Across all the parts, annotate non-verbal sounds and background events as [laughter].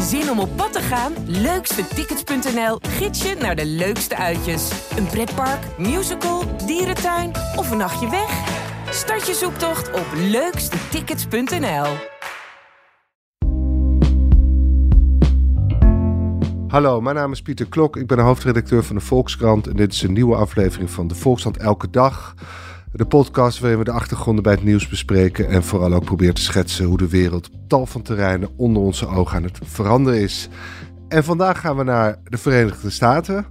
Zin om op pad te gaan? Leukstetickets.nl gids je naar de leukste uitjes. Een pretpark, musical, dierentuin of een nachtje weg? Start je zoektocht op leukstetickets.nl. Hallo, mijn naam is Pieter Klok. Ik ben de hoofdredacteur van de Volkskrant en dit is een nieuwe aflevering van de Volkskrant Elke Dag. De podcast waarin we de achtergronden bij het nieuws bespreken en vooral ook proberen te schetsen hoe de wereld op tal van terreinen onder onze ogen aan het veranderen is. En vandaag gaan we naar de Verenigde Staten.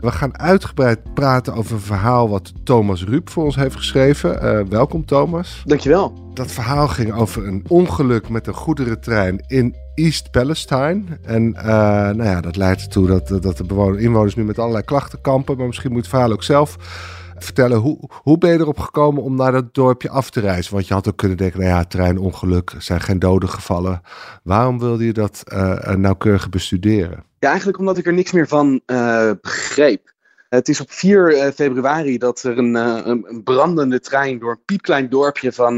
We gaan uitgebreid praten over een verhaal wat Thomas Ruip voor ons heeft geschreven. Uh, welkom Thomas. Dankjewel. Dat verhaal ging over een ongeluk met een goederentrein in East Palestine. En uh, nou ja, dat leidt ertoe dat, dat de bewoners, inwoners nu met allerlei klachten kampen. Maar misschien moet het verhaal ook zelf vertellen. Hoe, hoe ben je erop gekomen om naar dat dorpje af te reizen? Want je had ook kunnen denken, nou ja, treinongeluk, er zijn geen doden gevallen. Waarom wilde je dat uh, nauwkeurig bestuderen? Ja, eigenlijk omdat ik er niks meer van uh, begreep. Het is op 4 februari dat er een, een, brandende trein door een piepklein dorpje van,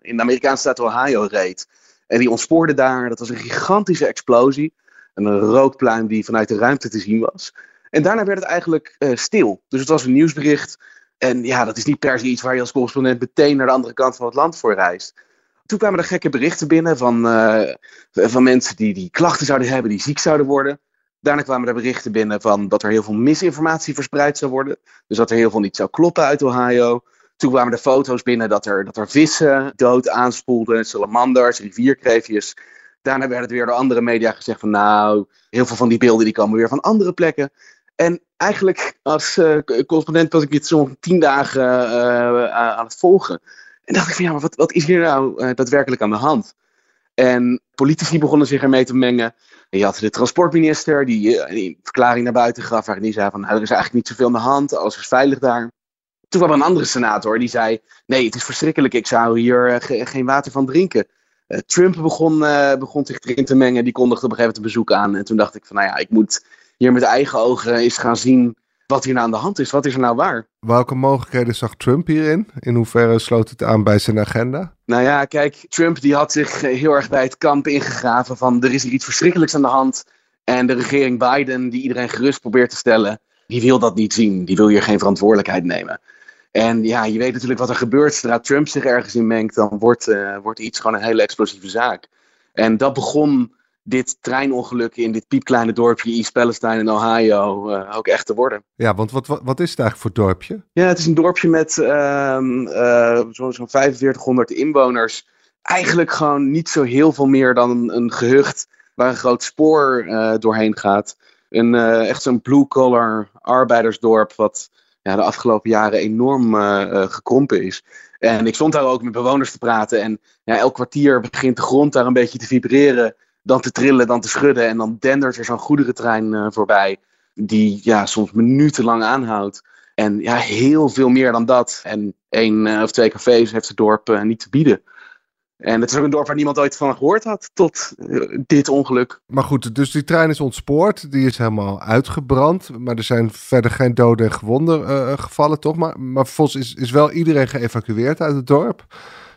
in de Amerikaanse staat Ohio reed. En die ontspoorde daar. Dat was een gigantische explosie. Een rookpluim die vanuit de ruimte te zien was. En daarna werd het eigenlijk uh, stil. Dus het was een nieuwsbericht. En ja, dat is niet per se iets waar je als correspondent meteen naar de andere kant van het land voor reist. Toen kwamen er gekke berichten binnen van, uh, van mensen die, die klachten zouden hebben, die ziek zouden worden. Daarna kwamen er berichten binnen van dat er heel veel misinformatie verspreid zou worden. Dus dat er heel veel niet zou kloppen uit Ohio. Toen kwamen er foto's binnen dat er, dat er vissen dood aanspoelden, salamanders, rivierkreefjes. Daarna werd het weer door andere media gezegd van nou, heel veel van die beelden die komen weer van andere plekken. En eigenlijk als uh, correspondent was ik dit zo'n tien dagen uh, aan het volgen. En dacht ik van ja, maar wat, wat is hier nou daadwerkelijk aan de hand? En politici begonnen zich ermee te mengen. En je had de transportminister die, die verklaring naar buiten gaf. Waarin die zei van nou, er is eigenlijk niet zoveel aan de hand. Alles is veilig daar. Toen kwam een andere senator die zei: Nee, het is verschrikkelijk. Ik zou hier geen water van drinken. Trump begon, begon zich erin te mengen. Die kondigde op een gegeven moment een bezoek aan. En toen dacht ik van nou ja, ik moet hier met eigen ogen eens gaan zien wat hier nou aan de hand is. Wat is er nou waar? Welke mogelijkheden zag Trump hierin? In hoeverre sloot het aan bij zijn agenda? Nou ja, kijk, Trump die had zich heel erg bij het kamp ingegraven van er is hier iets verschrikkelijks aan de hand. En de regering Biden, die iedereen gerust probeert te stellen, die wil dat niet zien. Die wil hier geen verantwoordelijkheid nemen. En ja, je weet natuurlijk wat er gebeurt. Zodra Trump zich ergens in mengt, dan wordt, uh, wordt iets gewoon een hele explosieve zaak. En dat begon dit treinongeluk in dit piepkleine dorpje East Palestine in Ohio uh, ook echt te worden. Ja, want wat, wat, wat, is het eigenlijk voor dorpje? Ja, het is een dorpje met uh, zo'n zo 4500 inwoners. Eigenlijk gewoon niet zo heel veel meer dan een, een gehucht waar een groot spoor uh, doorheen gaat. Een, echt zo'n blue-collar arbeidersdorp wat ja, de afgelopen jaren enorm gekrompen is. En ik stond daar ook met bewoners te praten en ja, elk kwartier begint de grond daar een beetje te vibreren dan te trillen, dan te schudden. En dan dendert er zo'n goederentrein uh, voorbij. Die ja, soms minutenlang aanhoudt. En ja, heel veel meer dan dat. En één uh, of twee cafés heeft het dorp uh, niet te bieden. En het is ook een dorp waar niemand ooit van gehoord had tot dit ongeluk. Maar goed, dus die trein is ontspoord. Die is helemaal uitgebrand. Maar er zijn verder geen doden en gewonden gevallen, toch? Maar, maar volgens is, is wel iedereen geëvacueerd uit het dorp.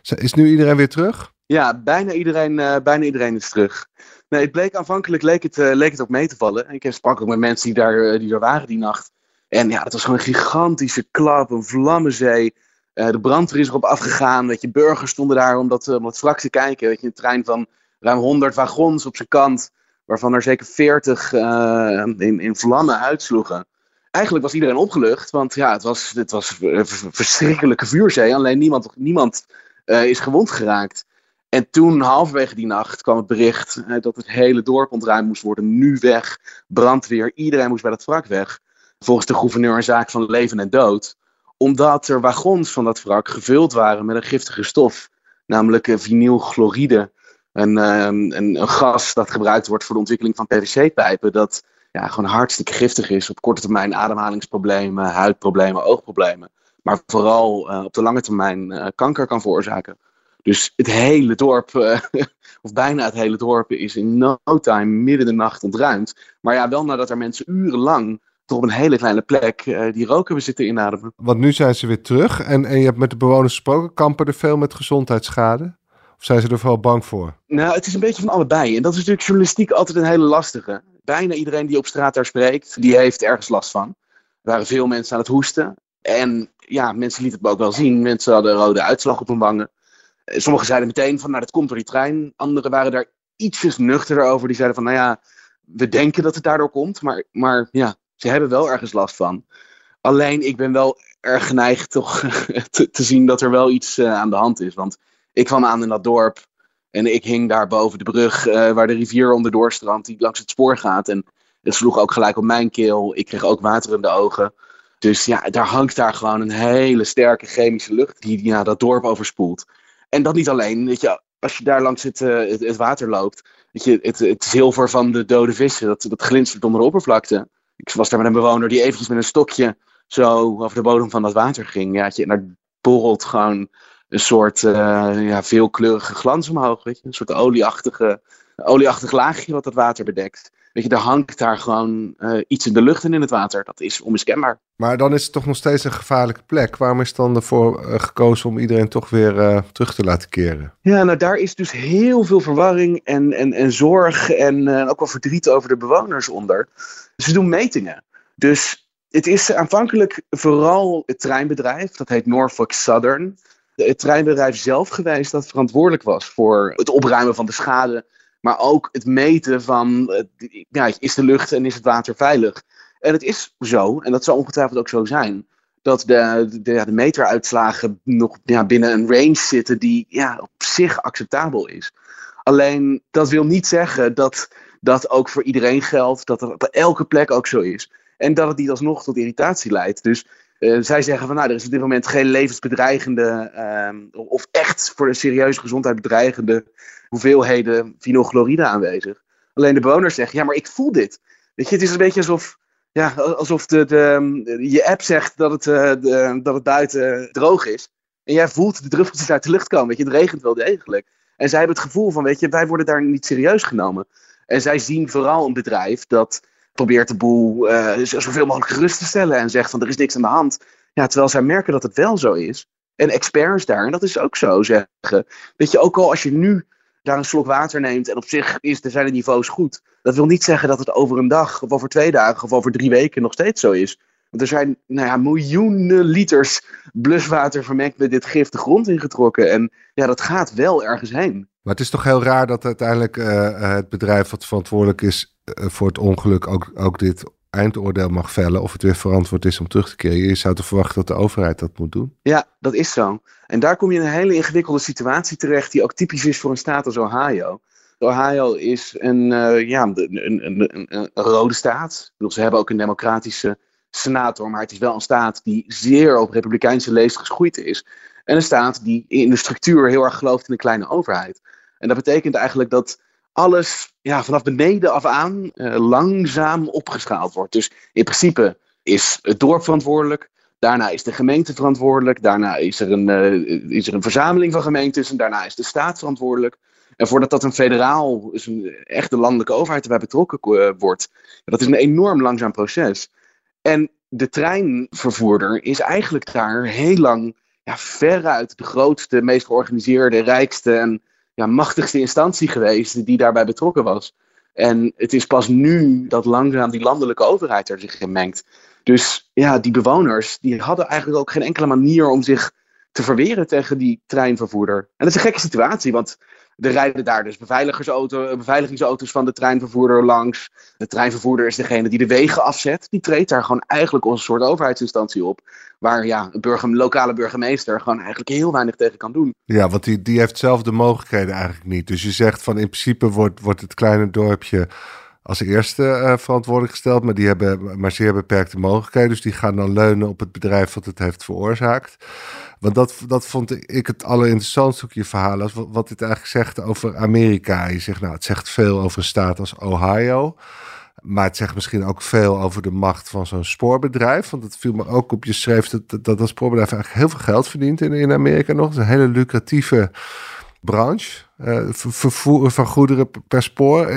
Is nu iedereen weer terug? Ja, bijna iedereen, uh, bijna iedereen is terug. Nee, het bleek aanvankelijk leek het, uh, leek het ook mee te vallen. Ik sprak ook met mensen die daar, uh, die er waren die nacht. En ja, het was gewoon een gigantische klap, een vlammenzee. de brandweer is erop afgegaan. Weet je, burgers stonden daar om dat, om dat te kijken. Weet je, een trein van ruim 100 wagons op zijn kant. Waarvan er zeker 40 in, in vlammen uitsloegen. Eigenlijk was iedereen opgelucht, want ja, het was, het was een verschrikkelijke vuurzee. Alleen niemand, niemand is gewond geraakt. En toen, halverwege die nacht, kwam het bericht eh, dat het hele dorp ontruimd moest worden. Nu weg, brandweer, iedereen moest bij dat wrak weg. Volgens de gouverneur een zaak van leven en dood. Omdat er wagons van dat wrak gevuld waren met een giftige stof. Namelijk uh, vinylchloride. Een, een, een, gas dat gebruikt wordt voor de ontwikkeling van PVC-pijpen. Dat ja, gewoon hartstikke giftig is. Op korte termijn ademhalingsproblemen, huidproblemen, oogproblemen. Maar vooral uh, op de lange termijn kanker kan veroorzaken. Dus het hele dorp, uh, [laughs] of bijna het hele dorp, is in no time midden de nacht ontruimd. Maar ja, wel nadat er mensen urenlang toch op een hele kleine plek uh, die rook hebben zitten inademen. Want nu zijn ze weer terug en, en je hebt met de bewoners gesproken. Kampen er veel met gezondheidsschade? Of zijn ze er vooral bang voor? Nou, het is een beetje van allebei. En dat is natuurlijk journalistiek altijd een hele lastige. Bijna iedereen die op straat daar spreekt, die heeft ergens last van. Er waren veel mensen aan het hoesten. En ja, mensen lieten het ook wel zien. Mensen hadden rode uitslag op hun wangen. Eh, sommigen zeiden meteen van, nou, dat komt door die trein. Anderen waren daar ietsjes nuchterder over. Die zeiden van, nou ja, we denken dat het daardoor komt. Maar, maar ja, ze hebben wel ergens last van. Alleen, ik ben wel erg geneigd toch [laughs] te, zien dat er wel iets uh, aan de hand is. Want ik kwam aan in dat dorp. En ik hing daar boven de brug uh, waar de rivier onderdoor strandt, die langs het spoor gaat. En het sloeg ook gelijk op mijn keel. Ik kreeg ook water in de ogen. Dus ja, daar hangt daar gewoon een hele sterke chemische lucht die ja, dat dorp overspoelt. En dat niet alleen, weet je, als je daar langs het, uh, het, het, water loopt, weet je, het, het zilver van de dode vissen, dat, dat glinstert onder de oppervlakte. Ik was daar met een bewoner die eventjes met een stokje zo over de bodem van dat water ging. Ja, en daar borrelt gewoon een soort uh, ja, veelkleurige glans omhoog. Weet je? Een soort olieachtige, olieachtig laagje wat dat water bedekt. Weet je, er hangt daar gewoon uh, iets in de lucht en in het water. Dat is onmiskenbaar. Maar dan is het toch nog steeds een gevaarlijke plek. Waarom is dan ervoor uh, gekozen om iedereen toch weer uh, terug te laten keren? Ja, nou daar is dus heel veel verwarring en, en, en zorg en ook wel verdriet over de bewoners onder. Ze doen metingen. Dus het is aanvankelijk vooral het treinbedrijf, dat heet Norfolk Southern. Het treinbedrijf zelf geweest dat verantwoordelijk was voor het opruimen van de schade maar ook het meten van, ja, is de lucht en is het water veilig? En het is zo, en dat zal ongetwijfeld ook zo zijn, dat de, de, de meteruitslagen nog ja, binnen een range zitten die ja, op zich acceptabel is. Alleen dat wil niet zeggen dat dat ook voor iedereen geldt, dat het op elke plek ook zo is. En dat het niet alsnog tot irritatie leidt. Dus uh, zij zeggen van nou, er is op dit moment geen levensbedreigende uh, of echt voor de serieuze gezondheid bedreigende hoeveelheden vinylchloride aanwezig. Alleen de bewoners zeggen, ja, maar ik voel dit. Weet je, het is een beetje alsof, ja, alsof de, de, je app zegt dat het, uh, de, dat het buiten droog is. En jij voelt de druppeltjes uit de lucht komen. Weet je, het regent wel degelijk. En zij hebben het gevoel van, weet je, wij worden daar niet serieus genomen. En zij zien vooral een bedrijf dat probeert de boel uh, zoveel mogelijk gerust te stellen. En zegt van, er is niks aan de hand. Ja, terwijl zij merken dat het wel zo is. En experts daar, en dat is ook zo zeggen. Weet je, ook al als je nu daar een slok water neemt en op zich is, zijn de niveaus goed. Dat wil niet zeggen dat het over een dag of over twee dagen of over drie weken nog steeds zo is. Want er zijn nou ja, miljoenen liters bluswater vermengd met dit gif de grond ingetrokken. En ja, dat gaat wel ergens heen. Maar het is toch heel raar dat uiteindelijk uh, het bedrijf wat verantwoordelijk is voor het ongeluk ook, ook dit eindoordeel mag vellen of het weer verantwoord is om terug te keren. Je zou te verwachten dat de overheid dat moet doen. Ja, dat is zo. En daar kom je in een hele ingewikkelde situatie terecht die ook typisch is voor een staat als Ohio. Ohio is een, uh, ja, een, een, een, een, rode staat. Bedoel, ze hebben ook een democratische senator, maar het is wel een staat die zeer op republikeinse leest geschoeid is. En een staat die in de structuur heel erg gelooft in een kleine overheid. En dat betekent eigenlijk dat alles ja, vanaf beneden af aan uh, langzaam opgeschaald wordt. Dus in principe is het dorp verantwoordelijk. Daarna is de gemeente verantwoordelijk. Daarna is er een, uh, is er een verzameling van gemeentes. En daarna is de staat verantwoordelijk. En voordat dat een federaal, dus een echte landelijke overheid erbij betrokken uh, wordt, dat is een enorm langzaam proces. En de treinvervoerder is eigenlijk daar heel lang ja, veruit de grootste, meest georganiseerde, rijkste en ja, machtigste instantie geweest die daarbij betrokken was. En het is pas nu dat langzaam die landelijke overheid er zich in mengt. Dus ja, die bewoners die hadden eigenlijk ook geen enkele manier om zich te verweren tegen die treinvervoerder. En dat is een gekke situatie, want er rijden daar dus beveiligersauto, beveiligingsauto's van de treinvervoerder langs. De treinvervoerder is degene die de wegen afzet. Die treedt daar gewoon eigenlijk als een soort overheidsinstantie op. Waar ja, een burger, lokale burgemeester gewoon eigenlijk heel weinig tegen kan doen. Ja, want die, die heeft zelf de mogelijkheden eigenlijk niet. Dus je zegt van in principe wordt, wordt het kleine dorpje als eerste uh, verantwoordelijk gesteld, maar die hebben maar zeer beperkte mogelijkheden. Dus die gaan dan leunen op het bedrijf wat het heeft veroorzaakt. Want dat, dat vond ik het allerinteressantste je verhaal. Wat, dit eigenlijk zegt over Amerika. Je zegt, nou, het zegt veel over een staat als Ohio. Maar het zegt misschien ook veel over de macht van zo'n spoorbedrijf. Want het viel me ook op. Je schreef dat dat, dat spoorbedrijf eigenlijk heel veel geld verdient in, in Amerika nog. Het is een hele lucratieve branche, uh, vervoer van goederen per spoor.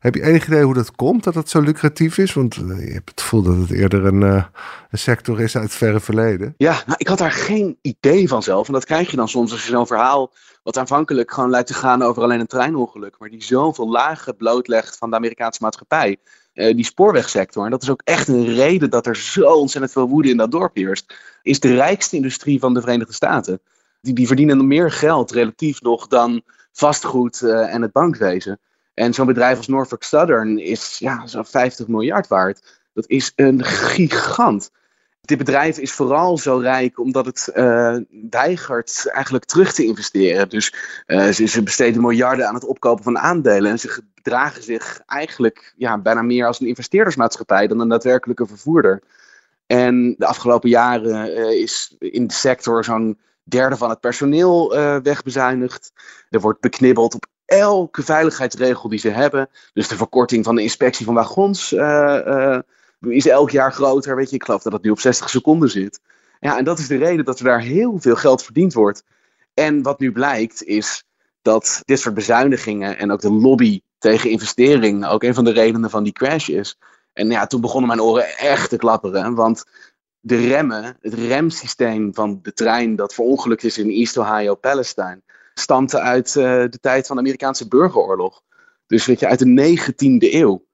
heb je enig idee hoe dat komt, dat het zo lucratief is? Want je hebt het gevoel dat het eerder een, sector is uit het verre verleden. Ja, nou, ik had daar geen idee van zelf. En dat krijg je dan soms als je zo'n verhaal, wat aanvankelijk gewoon lijkt te gaan over alleen een treinongeluk, maar die zoveel lagen blootlegt van de Amerikaanse maatschappij. Eh, die spoorwegsector, en dat is ook echt een reden dat er zo ontzettend veel woede in dat dorp heerst, is de rijkste industrie van de Verenigde Staten. Die, die verdienen meer geld relatief nog dan vastgoed uh, en het bankwezen. En zo'n bedrijf als Norfolk Southern is ja, zo'n 50 miljard waard. Dat is een gigant. Dit bedrijf is vooral zo rijk omdat het uh, weigert eigenlijk terug te investeren. Dus uh, ze, besteden miljarden aan het opkopen van aandelen. En ze gedragen zich eigenlijk ja, bijna meer als een investeerdersmaatschappij dan een daadwerkelijke vervoerder. En de afgelopen jaren is in de sector zo'n derde van het personeel wegbezuinigd. Er wordt beknibbeld op elke veiligheidsregel die ze hebben. Dus de verkorting van de inspectie van wagons is elk jaar groter. Weet je, ik geloof dat het nu op 60 seconden zit. Ja, en dat is de reden dat er daar heel veel geld verdiend wordt. En wat nu blijkt is dat dit soort bezuinigingen en ook de lobby tegen investering ook een van de redenen van die crash is. En ja, toen begonnen mijn oren echt te klapperen. Want de remmen, het remsysteem van de trein dat verongelukt is in East Ohio, Palestine, stammte uit uh, de tijd van de Amerikaanse burgeroorlog. Dus weet je, uit de 19e eeuw.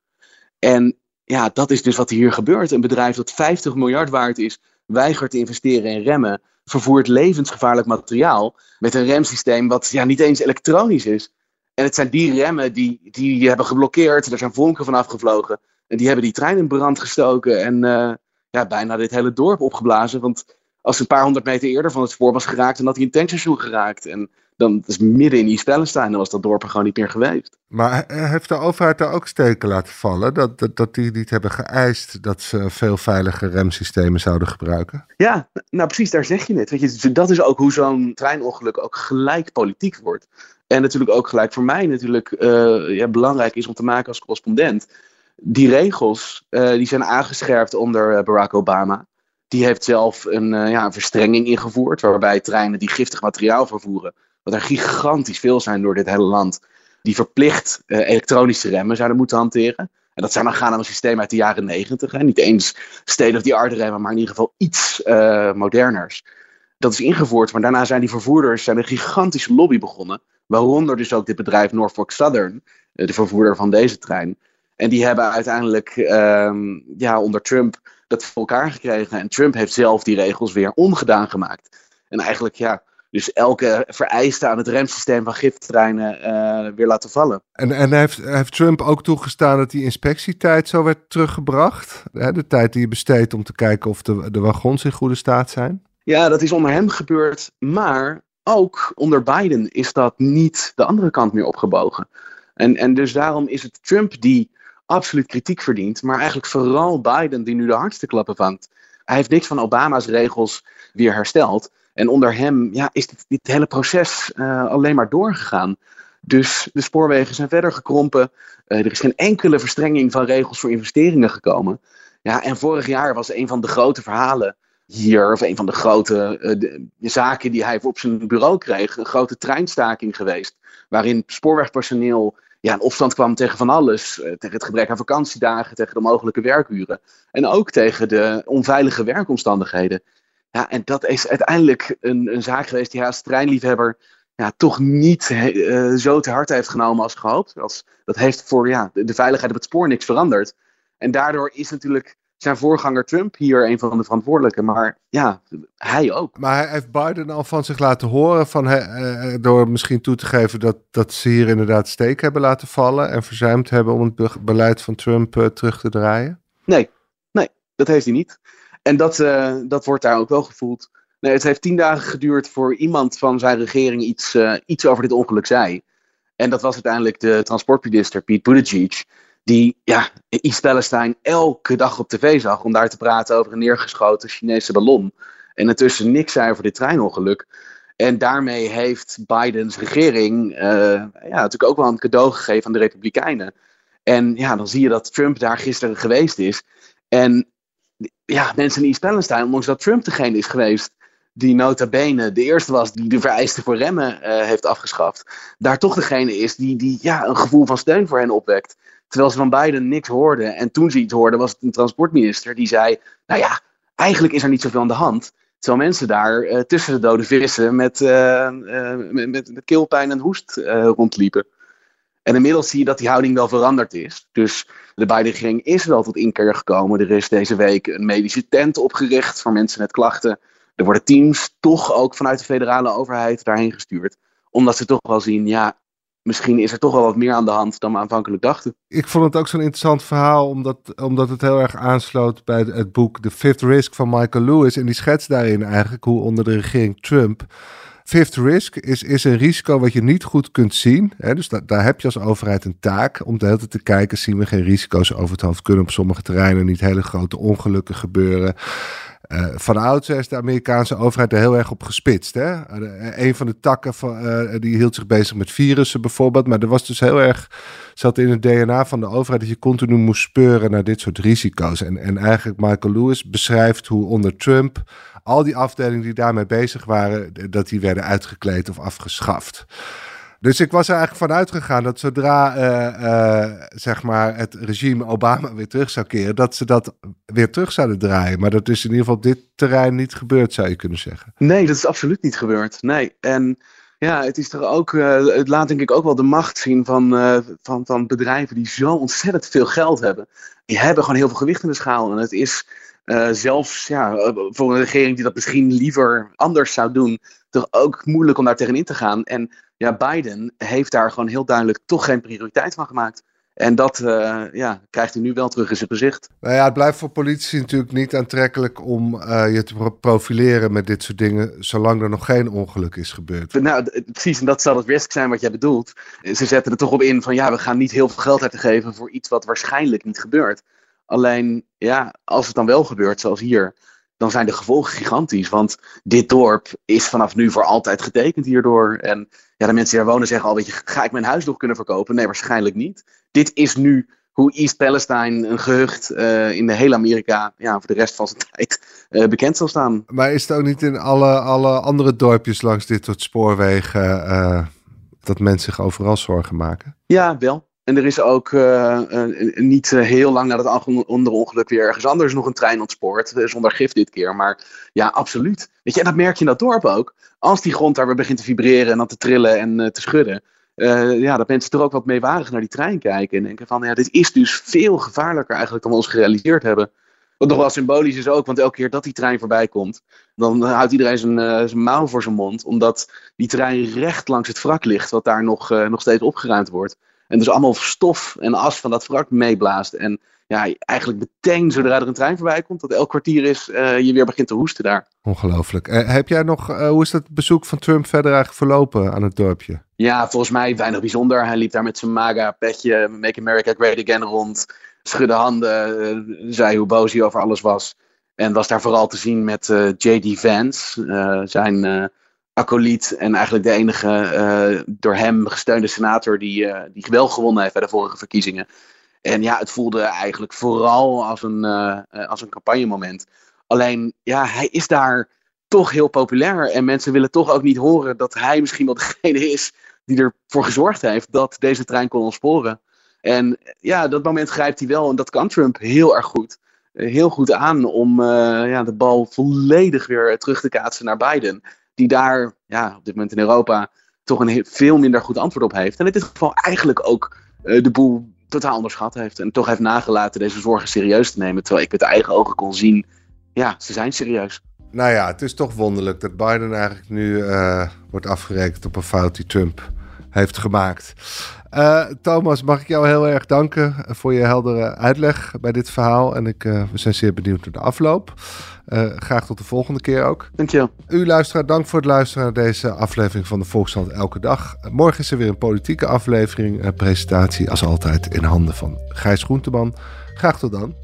En ja, dat is dus wat hier gebeurt. Een bedrijf dat 50 miljard waard is, weigert te investeren in remmen, vervoert levensgevaarlijk materiaal met een remsysteem wat ja, niet eens elektronisch is. En het zijn die remmen die, die hebben geblokkeerd, er zijn vonken van afgevlogen. En die hebben die trein in brand gestoken en uh, ja, bijna dit hele dorp opgeblazen. Want als een paar honderd meter eerder van het spoor was geraakt, dan had hij een tankstation geraakt. En dan is midden in East Palestine, dan was dat dorp er gewoon niet meer geweest. Maar heeft de overheid daar ook steken laten vallen? Dat, dat, dat die niet hebben geëist dat ze veel veiliger remsystemen zouden gebruiken? Ja, nou precies, daar zeg je het. Weet je, dat is ook hoe zo'n treinongeluk ook gelijk politiek wordt. En natuurlijk ook gelijk voor mij natuurlijk uh, ja, belangrijk is om te maken als correspondent. Die regels uh, die zijn aangescherpt onder eh, Barack Obama. Die heeft zelf een, ja, een verstrenging ingevoerd, waarbij treinen die giftig materiaal vervoeren wat er gigantisch veel zijn door dit hele land, die verplicht elektronische remmen zouden moeten hanteren. En dat zou dan gaan aan een systeem uit de jaren negentig. Niet eens state-of-the-art remmen, maar in ieder geval iets moderners. Dat is ingevoerd, maar daarna zijn die vervoerders zijn een gigantische lobby begonnen. Waaronder dus ook dit bedrijf Norfolk Southern, de vervoerder van deze trein. En die hebben uiteindelijk ehm, ja, onder Trump dat voor elkaar gekregen. En Trump heeft zelf die regels weer ongedaan gemaakt. En eigenlijk, ja, dus elke vereiste aan het remsysteem van gifttreinen uh, weer laten vallen. En, en heeft, heeft Trump ook toegestaan dat die inspectietijd zo werd teruggebracht? De tijd die je besteedt om te kijken of de, de wagons in goede staat zijn? Ja, dat is onder hem gebeurd. Maar ook onder Biden is dat niet de andere kant meer opgebogen. En, en dus daarom is het Trump die absoluut kritiek verdient. Maar eigenlijk vooral Biden die nu de hardste klappen vangt. Hij heeft niks van Obama's regels weer hersteld. En onder hem ja, is dit, dit hele proces uh, alleen maar doorgegaan. Dus de spoorwegen zijn verder gekrompen. Uh, er is geen enkele verstrenging van regels voor investeringen gekomen. Ja, en vorig jaar was een van de grote verhalen hier, of een van de grote de zaken die hij op zijn bureau kreeg, een grote treinstaking geweest. Waarin spoorwegpersoneel ja, in opstand kwam tegen van alles. Uh, tegen het gebrek aan vakantiedagen, tegen de mogelijke werkuren. En ook tegen de onveilige werkomstandigheden. Ja, en dat is uiteindelijk een, een zaak geweest die hij als treinliefhebber ja, toch niet uh, zo te hard heeft genomen als gehoopt. Als, dat heeft voor ja, de, de, veiligheid op het spoor niks veranderd. En daardoor is natuurlijk zijn voorganger Trump hier een van de verantwoordelijken. Maar ja, hij ook. Maar heeft Biden al van zich laten horen van, uh, door misschien toe te geven dat, dat ze hier inderdaad steek hebben laten vallen en verzuimd hebben om het beleid van Trump uh, terug te draaien? Nee, nee, dat heeft hij niet. En dat, uh, dat wordt daar ook wel gevoeld. Nee, het heeft tien dagen geduurd voor iemand van zijn regering iets, uh, iets over dit ongeluk zei. En dat was uiteindelijk de transportminister Pete Buttigieg. Die ja, Palestine elke dag op tv zag om daar te praten over een neergeschoten Chinese ballon. En intussen niks zei over dit treinongeluk. En daarmee heeft Bidens regering uh, ja, natuurlijk ook wel een cadeau gegeven aan de Republikeinen. En ja, dan zie je dat Trump daar gisteren geweest is. En ja, mensen in East Palestine, ondanks dat Trump degene is geweest die nota bene de eerste was die de vereisten voor remmen heeft afgeschaft, daar toch degene is die, die ja, een gevoel van steun voor hen opwekt. Terwijl ze van Biden niks hoorden. En toen ze iets hoorden, was het een transportminister die zei: Nou ja, eigenlijk is er niet zoveel aan de hand. Terwijl mensen daar tussen de dode vissen met, met, met, met, keelpijn en hoest rondliepen. En inmiddels zie je dat die houding wel veranderd is. Dus de Biden-regering is wel tot inkeer gekomen. Er is deze week een medische tent opgericht voor mensen met klachten. Er worden teams toch ook vanuit de federale overheid daarheen gestuurd. Omdat ze toch wel zien, ja, misschien is er toch wel wat meer aan de hand dan we aanvankelijk dachten. Ik vond het ook zo'n interessant verhaal, omdat, omdat het heel erg aansloot bij het boek The Fifth Risk van Michael Lewis. En die schetst daarin eigenlijk hoe onder de regering Trump Fifth risk is, is een risico wat je niet goed kunt zien. Hè? Dus daar heb je als overheid een taak om de hele tijd te kijken. Zien we geen risico's over het hoofd? Kunnen op sommige terreinen niet hele grote ongelukken gebeuren? Uh, van oudsher is de Amerikaanse overheid er heel erg op gespitst. Hè? Uh, een van de takken van, die hield zich bezig met virussen bijvoorbeeld. Maar er was dus heel erg, zat in het DNA van de overheid dat je continu moest speuren naar dit soort risico's. En, en eigenlijk Michael Lewis beschrijft hoe onder Trump al die afdelingen die daarmee bezig waren, dat die werden uitgekleed of afgeschaft. Dus ik was er eigenlijk vanuit gegaan dat zodra uh, uh, zeg maar het regime Obama weer terug zou keren, dat ze dat weer terug zouden draaien. Maar dat is in ieder geval op dit terrein niet gebeurd, zou je kunnen zeggen. Nee, dat is absoluut niet gebeurd. Nee. En ja, het is toch ook, uh, het laat denk ik ook wel de macht zien van, van, van bedrijven die zo ontzettend veel geld hebben. Die hebben gewoon heel veel gewicht in de schaal. En het is zelfs ja, eh, voor een regering die dat misschien liever anders zou doen, toch ook moeilijk om daar tegenin te gaan. En ja, Biden heeft daar gewoon heel duidelijk toch geen prioriteit van gemaakt. En dat uh, ja, krijgt hij nu wel terug in zijn gezicht. Nou ja, het blijft voor politici natuurlijk niet aantrekkelijk om uh, je te profileren met dit soort dingen, zolang er nog geen ongeluk is gebeurd. Nou, precies, en dat zal het risk zijn wat jij bedoelt. Ze zetten er toch op in van ja, we gaan niet heel veel geld uitgeven voor iets wat waarschijnlijk niet gebeurt. Alleen, ja, als het dan wel gebeurt, zoals hier, dan zijn de gevolgen gigantisch. Want dit dorp is vanaf nu voor altijd getekend hierdoor. En ja, de mensen die daar wonen zeggen al, weet je, ga ik mijn huis nog kunnen verkopen? Nee, waarschijnlijk niet. Dit is nu hoe East Palestine, een gehucht uh, in de hele Amerika, ja, voor de rest van zijn [laughs] tijd uh, bekend zal staan. Maar is het ook niet in alle, alle andere dorpjes langs dit soort spoorwegen uh, dat mensen zich overal zorgen maken? Ja, wel. En er is ook uh, niet uh, heel lang na dat onderongeluk weer ergens anders nog een trein ontspoord. Zonder gif dit keer. Maar ja, absoluut. Weet je, en dat merk je in dat dorp ook. Als die grond daar weer begint te vibreren en dan te trillen en te schudden. ja, dat mensen er ook wat meewarig naar die trein kijken. En denken van, ja, dit is dus veel gevaarlijker eigenlijk dan we ons gerealiseerd hebben. Wat nog wel symbolisch is ook, want elke keer dat die trein voorbij komt, dan houdt iedereen zijn, zijn mouw voor zijn mond. Omdat die trein recht langs het wrak ligt, wat daar nog, nog steeds opgeruimd wordt. En dus allemaal stof en as van dat wrak meeblaast. En ja, eigenlijk meteen zodra er een trein voorbij komt, dat elk kwartier is, uh, je weer begint te hoesten daar. Ongelooflijk. Uh, heb jij nog, uh, hoe is dat bezoek van Trump verder eigenlijk verlopen aan het dorpje? Ja, volgens mij weinig bijzonder. Hij liep daar met zijn MAGA petje, Make America Great Again rond. Schudde handen, zei hoe boos hij over alles was. En was daar vooral te zien met J.D. Vance, zijn acolyt en eigenlijk de enige uh, door hem gesteunde senator die, uh, die wel gewonnen heeft bij de vorige verkiezingen. En ja, het voelde eigenlijk vooral als een, uh, als een campagnemoment. Alleen, ja, hij is daar toch heel populair. En mensen willen toch ook niet horen dat hij misschien wel degene is die ervoor gezorgd heeft dat deze trein kon ontsporen. En ja, dat moment grijpt hij wel en dat kan Trump heel erg goed. Heel goed aan om ja, de bal volledig weer terug te kaatsen naar Biden die daar ja, op dit moment in Europa toch een veel minder goed antwoord op heeft. En in dit geval eigenlijk ook uh, de boel totaal onderschat heeft. En toch heeft nagelaten deze zorgen serieus te nemen. Terwijl ik met eigen ogen kon zien, ja, ze zijn serieus. Nou ja, het is toch wonderlijk dat Biden eigenlijk nu uh, wordt afgerekend op een fout die Trump heeft gemaakt. Uh, Thomas, mag ik jou heel erg danken voor je heldere uitleg bij dit verhaal. En ik, uh, we zijn zeer benieuwd naar de afloop. Uh, graag tot de volgende keer ook. Dankjewel. U luisteraar, dank voor het luisteren naar deze aflevering van de Volksstand Elke Dag. Morgen is er weer een politieke aflevering. Presentatie als altijd in handen van Gijs Groenteman. Graag tot dan.